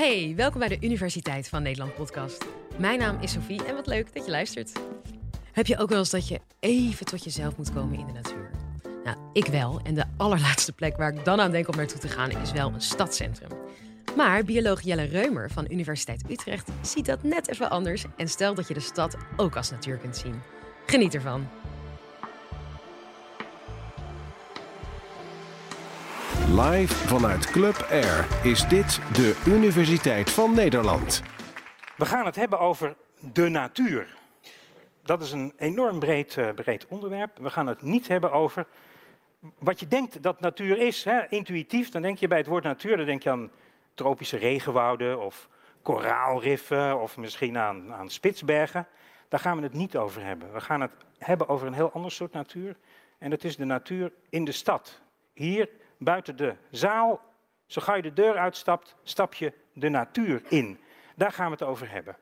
Hey, welkom bij de Universiteit van Nederland podcast. Mijn naam is Sophie en wat leuk dat je luistert. Heb je ook wel eens dat je even tot jezelf moet komen in de natuur? Nou, ik wel. En de allerlaatste plek waar ik dan aan denk om naartoe te gaan is wel een stadscentrum. Maar bioloog Jelle Reumer van Universiteit Utrecht ziet dat net even anders en stelt dat je de stad ook als natuur kunt zien. Geniet ervan. Live vanuit Club Air is dit de Universiteit van Nederland. We gaan het hebben over de natuur. Dat is een enorm breed, uh, breed onderwerp. We gaan het niet hebben over wat je denkt dat natuur is. Hè? Intuïtief, dan denk je bij het woord natuur, dan denk je aan tropische regenwouden of koraalriffen of misschien aan, aan Spitsbergen. Daar gaan we het niet over hebben. We gaan het hebben over een heel ander soort natuur. En dat is de natuur in de stad. Hier buiten de zaal, zo gauw je de deur uitstapt, stap je de natuur in. Daar gaan we het over hebben.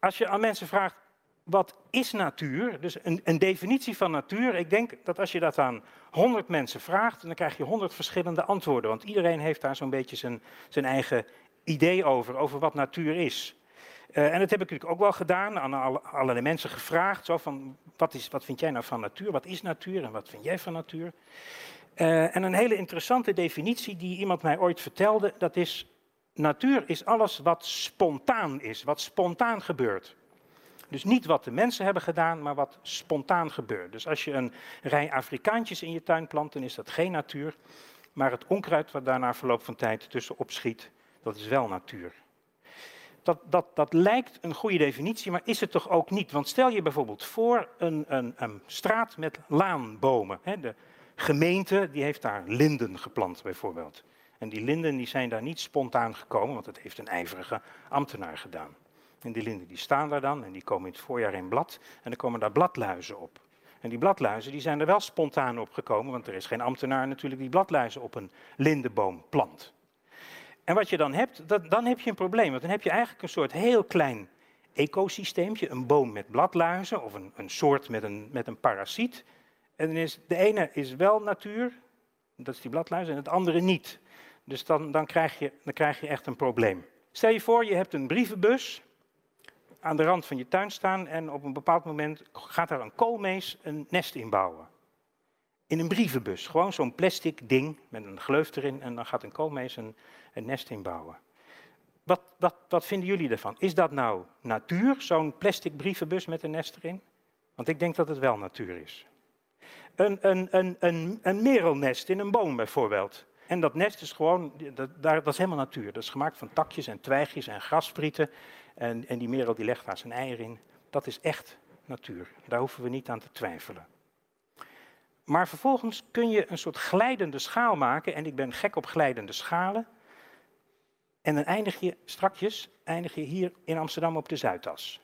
Als je aan mensen vraagt, wat is natuur? Dus een, een, definitie van natuur. Ik denk dat als je dat aan 100 mensen vraagt, dan krijg je 100 verschillende antwoorden. Want iedereen heeft daar zo'n beetje zijn, zijn eigen idee over, over wat natuur is. Uh, en dat heb ik natuurlijk ook wel gedaan, aan alle, allerlei mensen gevraagd. Zo van, wat, is, wat vind jij nou van natuur? Wat is natuur en wat vind jij van natuur? Uh, en een hele interessante definitie die iemand mij ooit vertelde, dat is, natuur is alles wat spontaan is, wat spontaan gebeurt. Dus niet wat de mensen hebben gedaan, maar wat spontaan gebeurt. Dus als je een rij Afrikaantjes in je tuin plant, dan is dat geen natuur. Maar het onkruid wat daar na verloop van tijd tussen opschiet, dat is wel natuur. Dat, dat, dat lijkt een goede definitie, maar is het toch ook niet? Want stel je bijvoorbeeld voor een, een, een straat met laanbomen. Hè, de gemeente die heeft daar linden geplant bijvoorbeeld. En die linden die zijn daar niet spontaan gekomen, want dat heeft een ijverige ambtenaar gedaan. En die linden die staan daar dan en die komen in het voorjaar in blad en dan komen daar bladluizen op. En die bladluizen die zijn er wel spontaan op gekomen, want er is geen ambtenaar natuurlijk die bladluizen op een lindenboom plant. En wat je dan hebt, dat, dan heb je een probleem, want dan heb je eigenlijk een soort heel klein ecosysteemje, een boom met bladluizen of een, een soort met een, met een parasiet. En is, de ene is wel natuur, dat is die bladluizen, en het andere niet. Dus dan, dan, krijg je, dan krijg je echt een probleem. Stel je voor, je hebt een brievenbus aan de rand van je tuin staan en op een bepaald moment gaat daar een koolmees een nest inbouwen. In een brievenbus, gewoon zo'n plastic ding met een gleuf erin en dan gaat een koolmees een, nest inbouwen. Wat, wat, wat vinden jullie ervan? Is dat nou natuur, zo'n plastic brievenbus met een nest erin? Want ik denk dat het wel natuur is. Een, een, een, merelnest in een boom bijvoorbeeld. En dat nest is gewoon, dat, dat is helemaal natuur. Dat is gemaakt van takjes en twijgjes en grassprieten. En, en die merel die legt daar zijn eieren in. Dat is echt natuur. Daar hoeven we niet aan te twijfelen. Maar vervolgens kun je een soort glijdende schaal maken. En ik ben gek op glijdende schalen. En dan eindig je strakjes eindig je hier in Amsterdam op de Zuidas.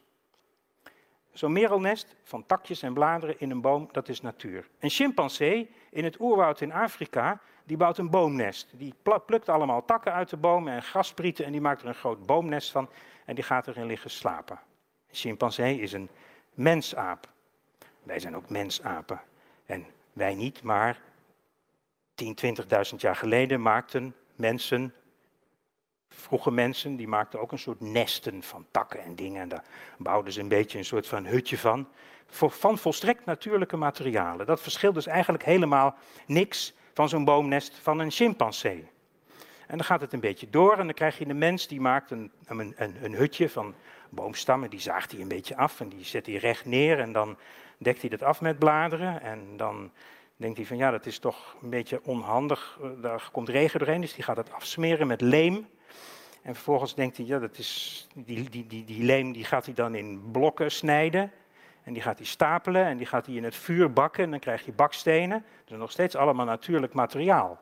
Zo'n merelnest van takjes en bladeren in een boom, dat is natuur. Een chimpansee in het oerwoud in Afrika, die bouwt een boomnest. Die plukt allemaal takken uit de boom en grasprieten en die maakt er een groot boomnest van en die gaat erin liggen slapen. Een chimpansee is een mensaap. Wij zijn ook mensapen. En wij niet, maar 10, 20.000 jaar geleden maakten mensen, vroege mensen, die maakten ook een soort nesten van takken en dingen. En daar bouwden ze een beetje een soort van hutje van. Van volstrekt natuurlijke materialen. Dat verschilt dus eigenlijk helemaal niks van zo'n boomnest van een chimpansee. En dan gaat het een beetje door en dan krijg je een mens die maakt een, een, een, een hutje van boomstammen, die zaagt hij een beetje af en die zet hij recht neer en dan dekt hij dat af met bladeren en dan denkt hij van ja, dat is toch een beetje onhandig, eh, daar komt regen doorheen, dus die gaat het afsmeren met leem. En vervolgens denkt hij, ja, dat is, die, die, die, die leem die gaat hij dan in blokken snijden. En die gaat hij stapelen en die gaat hij in het vuur bakken en dan krijg je bakstenen. Dat is nog steeds allemaal natuurlijk materiaal.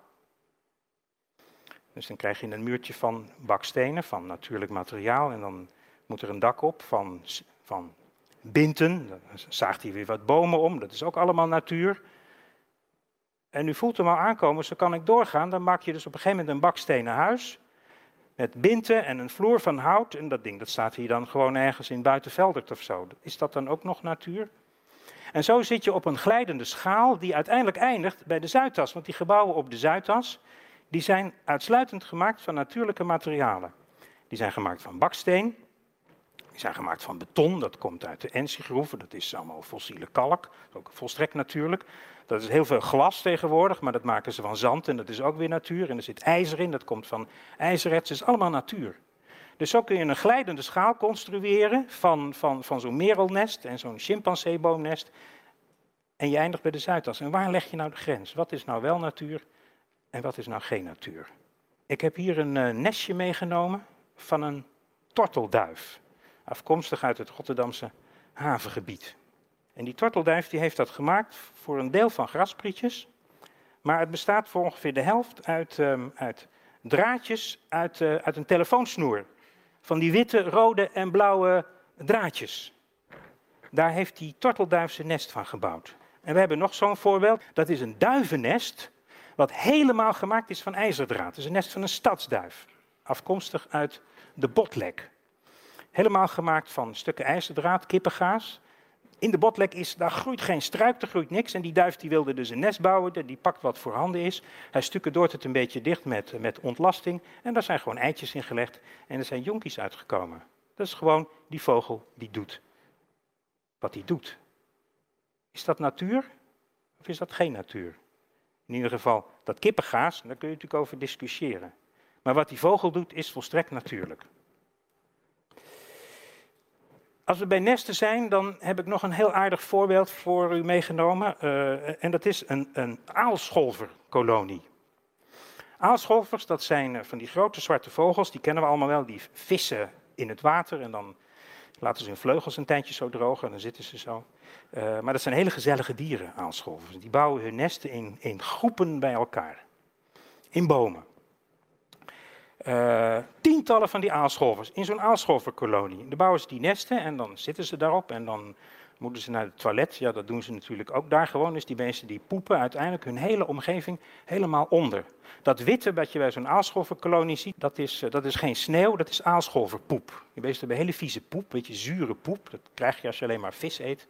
Dus dan krijg je een muurtje van bakstenen, van natuurlijk materiaal. En dan moet er een dak op van, van binten. Dan zaagt hij weer wat bomen om, dat is ook allemaal natuur. En u voelt hem al aankomen, zo kan ik doorgaan. Dan maak je dus op een gegeven moment een bakstenen huis. Met binten en een vloer van hout. En dat ding dat staat hier dan gewoon ergens in Buitenveldert of zo. Is dat dan ook nog natuur? En zo zit je op een glijdende schaal die uiteindelijk eindigt bij de Zuidas. Want die gebouwen op de Zuidas, die zijn uitsluitend gemaakt van natuurlijke materialen. Die zijn gemaakt van baksteen, die zijn gemaakt van beton, dat komt uit de Ensi-groeven, dat is allemaal fossiele kalk, ook volstrekt natuurlijk. Dat is heel veel glas tegenwoordig, maar dat maken ze van zand en dat is ook weer natuur. En er zit ijzer in, dat komt van ijzererts, dat is allemaal natuur. Dus zo kun je een glijdende schaal construeren van, van, van zo'n merelnest en zo'n chimpanseeboomnest. En je eindigt bij de Zuidas. En waar leg je nou de grens? Wat is nou wel natuur en wat is nou geen natuur? Ik heb hier een uh, nestje meegenomen van een tortelduif. Afkomstig uit het Rotterdamse havengebied. En die tortelduif die heeft dat gemaakt voor een deel van grasprietjes. Maar het bestaat voor ongeveer de helft uit, um, uit draadjes uit, uh, uit een telefoonsnoer. Van die witte, rode en blauwe draadjes. Daar heeft die tortelduif zijn nest van gebouwd. En we hebben nog zo'n voorbeeld. Dat is een duivennest, wat helemaal gemaakt is van ijzerdraad. Het is een nest van een stadsduif. Afkomstig uit de botlek. Helemaal gemaakt van stukken ijzerdraad, kippengaas. In de botlek is, daar groeit geen struik, er groeit niks. En die duif die wilde dus een nest bouwen, die pakt wat voorhanden is. Hij stukken het een beetje dicht met, met ontlasting. En daar zijn gewoon eitjes in gelegd en er zijn jonkies uitgekomen. Dat is gewoon die vogel die doet wat hij doet. Is dat natuur of is dat geen natuur? In ieder geval, dat kippengaas, daar kun je natuurlijk over discussiëren. Maar wat die vogel doet, is volstrekt natuurlijk. Als we bij nesten zijn, dan heb ik nog een heel aardig voorbeeld voor u meegenomen. Uh, en dat is een, een aalscholverkolonie. Aalscholvers, dat zijn eh, van die grote zwarte vogels, die kennen we allemaal wel. Die vissen in het water en dan laten ze hun vleugels een tijdje zo drogen en dan zitten ze zo. Uh, maar dat zijn hele gezellige dieren, aalscholvers. Die bouwen hun nesten in, in groepen bij elkaar. In bomen. Uh, tientallen van die aalscholvers in zo'n aalscholverkolonie. Dan bouwen ze die nesten en dan zitten ze daarop en dan moeten ze naar het toilet. Ja, dat doen ze natuurlijk ook daar gewoon. Dus die mensen die poepen uiteindelijk hun hele omgeving helemaal onder. Dat witte wat je bij zo'n aalscholverkolonie ziet, dat is, eh, dat is geen sneeuw, dat is aalscholverpoep. Die beesten hebben hele vieze poep, een beetje zure poep. Dat krijg je als je alleen maar vis eet.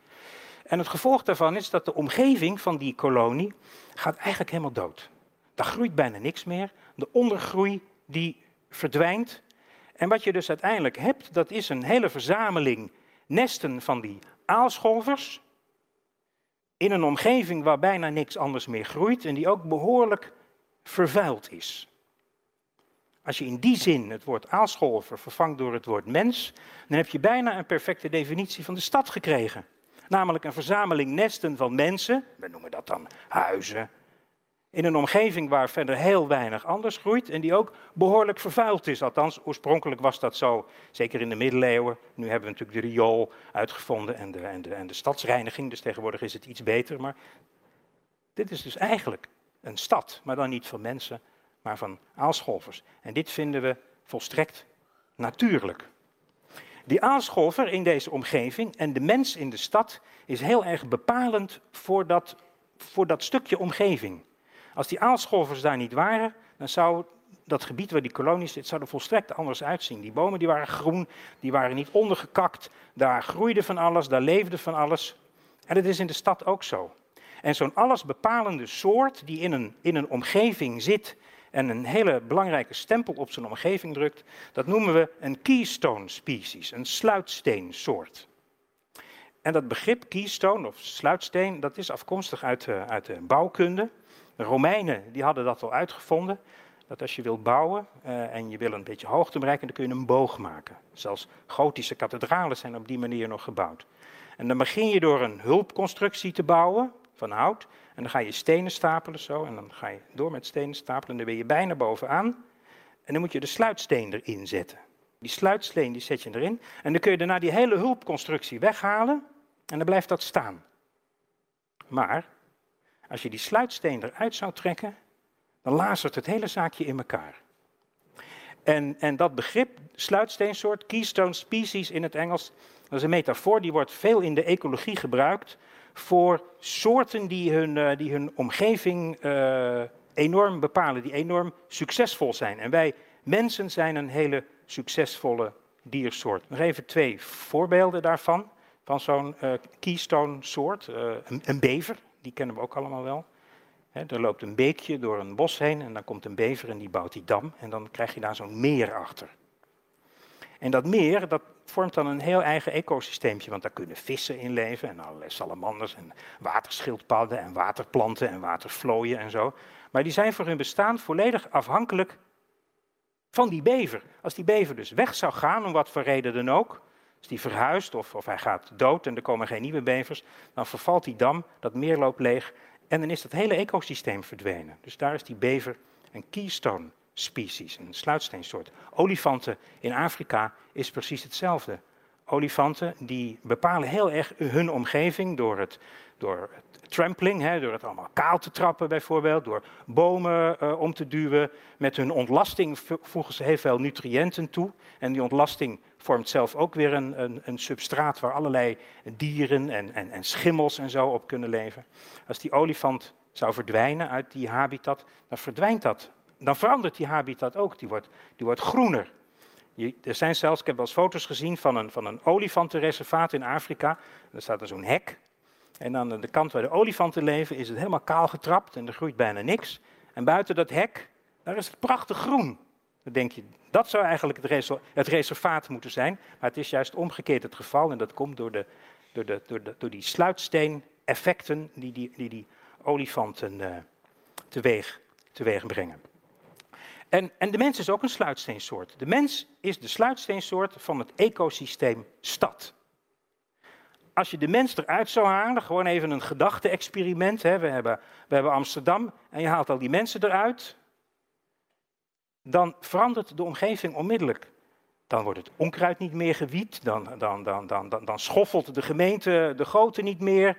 En het gevolg daarvan is dat de omgeving van die kolonie gaat eigenlijk helemaal dood. Daar groeit bijna niks meer. De ondergroei die verdwijnt. En wat je dus uiteindelijk hebt, dat is een hele verzameling nesten van die aalscholvers. In een omgeving waar bijna niks anders meer groeit en die ook behoorlijk vervuild is. Als je in die zin het woord aalscholver vervangt door het woord mens, dan heb je bijna een perfecte definitie van de stad gekregen. Namelijk een verzameling nesten van mensen, we noemen dat dan huizen, in een omgeving waar verder heel weinig anders groeit en die ook behoorlijk vervuild is. Althans, oorspronkelijk was dat zo, zeker in de middeleeuwen. Nu hebben we natuurlijk de riool uitgevonden en de, en de, en de stadsreiniging, dus tegenwoordig is het iets beter. Maar dit is dus eigenlijk een stad, maar dan niet van mensen, maar van aalscholvers. En dit vinden we volstrekt natuurlijk. Die aalscholver in deze omgeving en de mens in de stad is heel erg bepalend voor dat, voor dat stukje omgeving. Als die aalscholvers daar niet waren, dan zou dat gebied waar die kolonie zit, zou er volstrekt anders uitzien. Die bomen die waren groen, die waren niet ondergekakt, daar groeide van alles, daar leefde van alles. En dat is in de stad ook zo. En zo'n allesbepalende soort die in een, in een omgeving zit en een hele belangrijke stempel op zijn omgeving drukt, dat noemen we een keystone species, een sluitsteensoort. En dat begrip keystone of sluitsteen, dat is afkomstig uit, uit de bouwkunde. De Romeinen die hadden dat al uitgevonden. Dat als je wilt bouwen uh, en je wil een beetje hoogte bereiken, dan kun je een boog maken. Zelfs gotische kathedralen zijn op die manier nog gebouwd. En dan begin je door een hulpconstructie te bouwen van hout. En dan ga je stenen stapelen zo. En dan ga je door met stenen stapelen. En dan ben je bijna bovenaan. En dan moet je de sluitsteen erin zetten. Die sluitsteen die zet je erin. En dan kun je daarna die hele hulpconstructie weghalen. En dan blijft dat staan. Maar als je die sluitsteen eruit zou trekken, dan lazert het hele zaakje in elkaar. En, en dat begrip, sluitsteensoort, keystone species in het Engels, dat is een metafoor die wordt veel in de ecologie gebruikt voor soorten die hun, uh, die hun omgeving uh, enorm bepalen, die enorm succesvol zijn. En wij mensen zijn een hele succesvolle diersoort. Nog even twee voorbeelden daarvan, van zo'n uh, keystone soort. Een, een bever, die kennen we ook allemaal wel. er loopt een beekje door een bos heen en dan komt een bever en die bouwt die dam. En dan krijg je daar zo'n meer achter. En dat meer, dat vormt dan een heel eigen ecosysteempje, want daar kunnen vissen in leven en allerlei salamanders en waterschildpadden en waterplanten en watervlooien en zo. Maar die zijn voor hun bestaan volledig afhankelijk van die bever. Als die bever dus weg zou gaan, om wat voor reden dan ook, als die verhuist of, of hij gaat dood en er komen geen nieuwe bevers, dan vervalt die dam, dat meer loopt leeg en dan is dat hele ecosysteem verdwenen. Dus daar is die bever een keystone species, een sluitsteensoort. Olifanten in Afrika is precies hetzelfde. Olifanten die bepalen heel erg hun omgeving door het, door het trampling, hè, door het allemaal kaal te trappen bijvoorbeeld, door bomen uh, om te duwen. Met hun ontlasting voegen ze heel veel nutriënten toe. En die ontlasting vormt zelf ook weer een, een, een substraat waar allerlei dieren en, en, en schimmels en zo op kunnen leven. Als die olifant zou verdwijnen uit die habitat, dan verdwijnt dat dan verandert die habitat ook. Die wordt, die wordt groener. Je, er zijn zelfs, ik heb wel eens foto's gezien van een, van een olifantenreservaat in Afrika. Er staat er zo'n hek. En aan de kant waar de olifanten leven is het helemaal kaal getrapt en er groeit bijna niks. En buiten dat hek, daar is het prachtig groen. Dan denk je, dat zou eigenlijk het, het reservaat moeten zijn. Maar het is juist omgekeerd het geval. En dat komt door, de, door, de, door, de, door die sluitsteen-effecten die die, die, die olifanten uh, teweeg, teweeg brengen. En, en de mens is ook een sluitsteensoort. De mens is de sluitsteensoort van het ecosysteem stad. Als je de mens eruit zou halen, gewoon even een gedachte-experiment. We, hebben, we hebben Amsterdam en je haalt al die mensen eruit. Dan verandert de omgeving onmiddellijk. Dan wordt het onkruid niet meer gewiet, dan, dan, dan, dan, schoffelt de gemeente de goten niet meer.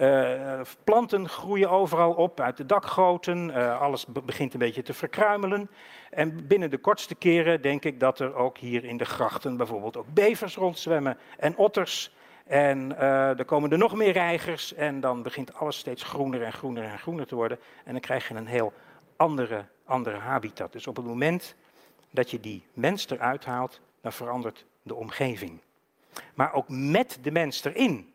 Uh, planten groeien overal op uit de dakgoten, uh, alles begint een beetje te verkruimelen. En binnen de kortste keren denk ik dat er ook hier in de grachten bijvoorbeeld ook bevers rondzwemmen en otters. En uh, er komen er nog meer reigers en dan begint alles steeds groener en groener en groener te worden. En dan krijg je een heel andere, andere habitat. Dus op het moment dat je die mens eruit haalt, dan verandert de omgeving. Maar ook met de mens erin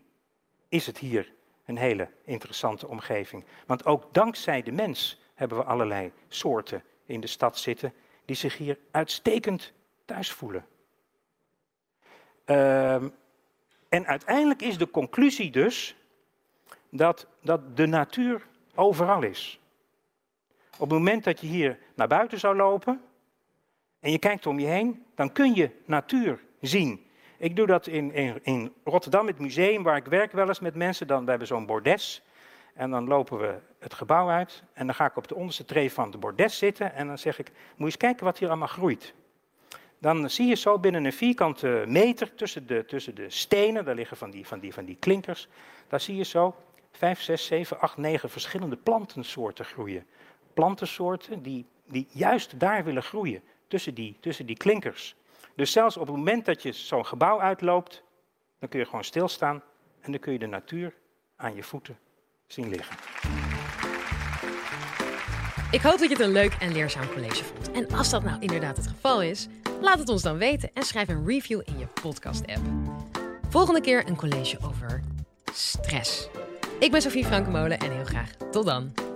is het hier een hele interessante omgeving. Want ook dankzij de mens hebben we allerlei soorten in de stad zitten die zich hier uitstekend thuis voelen. Uh, en uiteindelijk is de conclusie dus dat, dat de natuur overal is. Op het moment dat je hier naar buiten zou lopen en je kijkt om je heen, dan kun je natuur zien. Ik doe dat in, in, in Rotterdam, het museum waar ik werk wel eens met mensen. Dan, we hebben zo'n bordes. En dan lopen we het gebouw uit. En dan ga ik op de onderste tree van de bordes zitten. En dan zeg ik, moet je eens kijken wat hier allemaal groeit. Dan zie je zo binnen een vierkante meter tussen de, tussen de stenen, daar liggen van die, van, die, van die klinkers. Daar zie je zo vijf, zes, zeven, acht, negen verschillende plantensoorten groeien. Plantensoorten die, die juist daar willen groeien, tussen die, tussen die klinkers. Dus zelfs op het moment dat je zo'n gebouw uitloopt, dan kun je gewoon stilstaan en dan kun je de natuur aan je voeten zien liggen. Ik hoop dat je het een leuk en leerzaam college vond. En als dat nou inderdaad het geval is, laat het ons dan weten en schrijf een review in je podcast-app. Volgende keer een college over stress. Ik ben Sofie Frankenmolen en heel graag tot dan.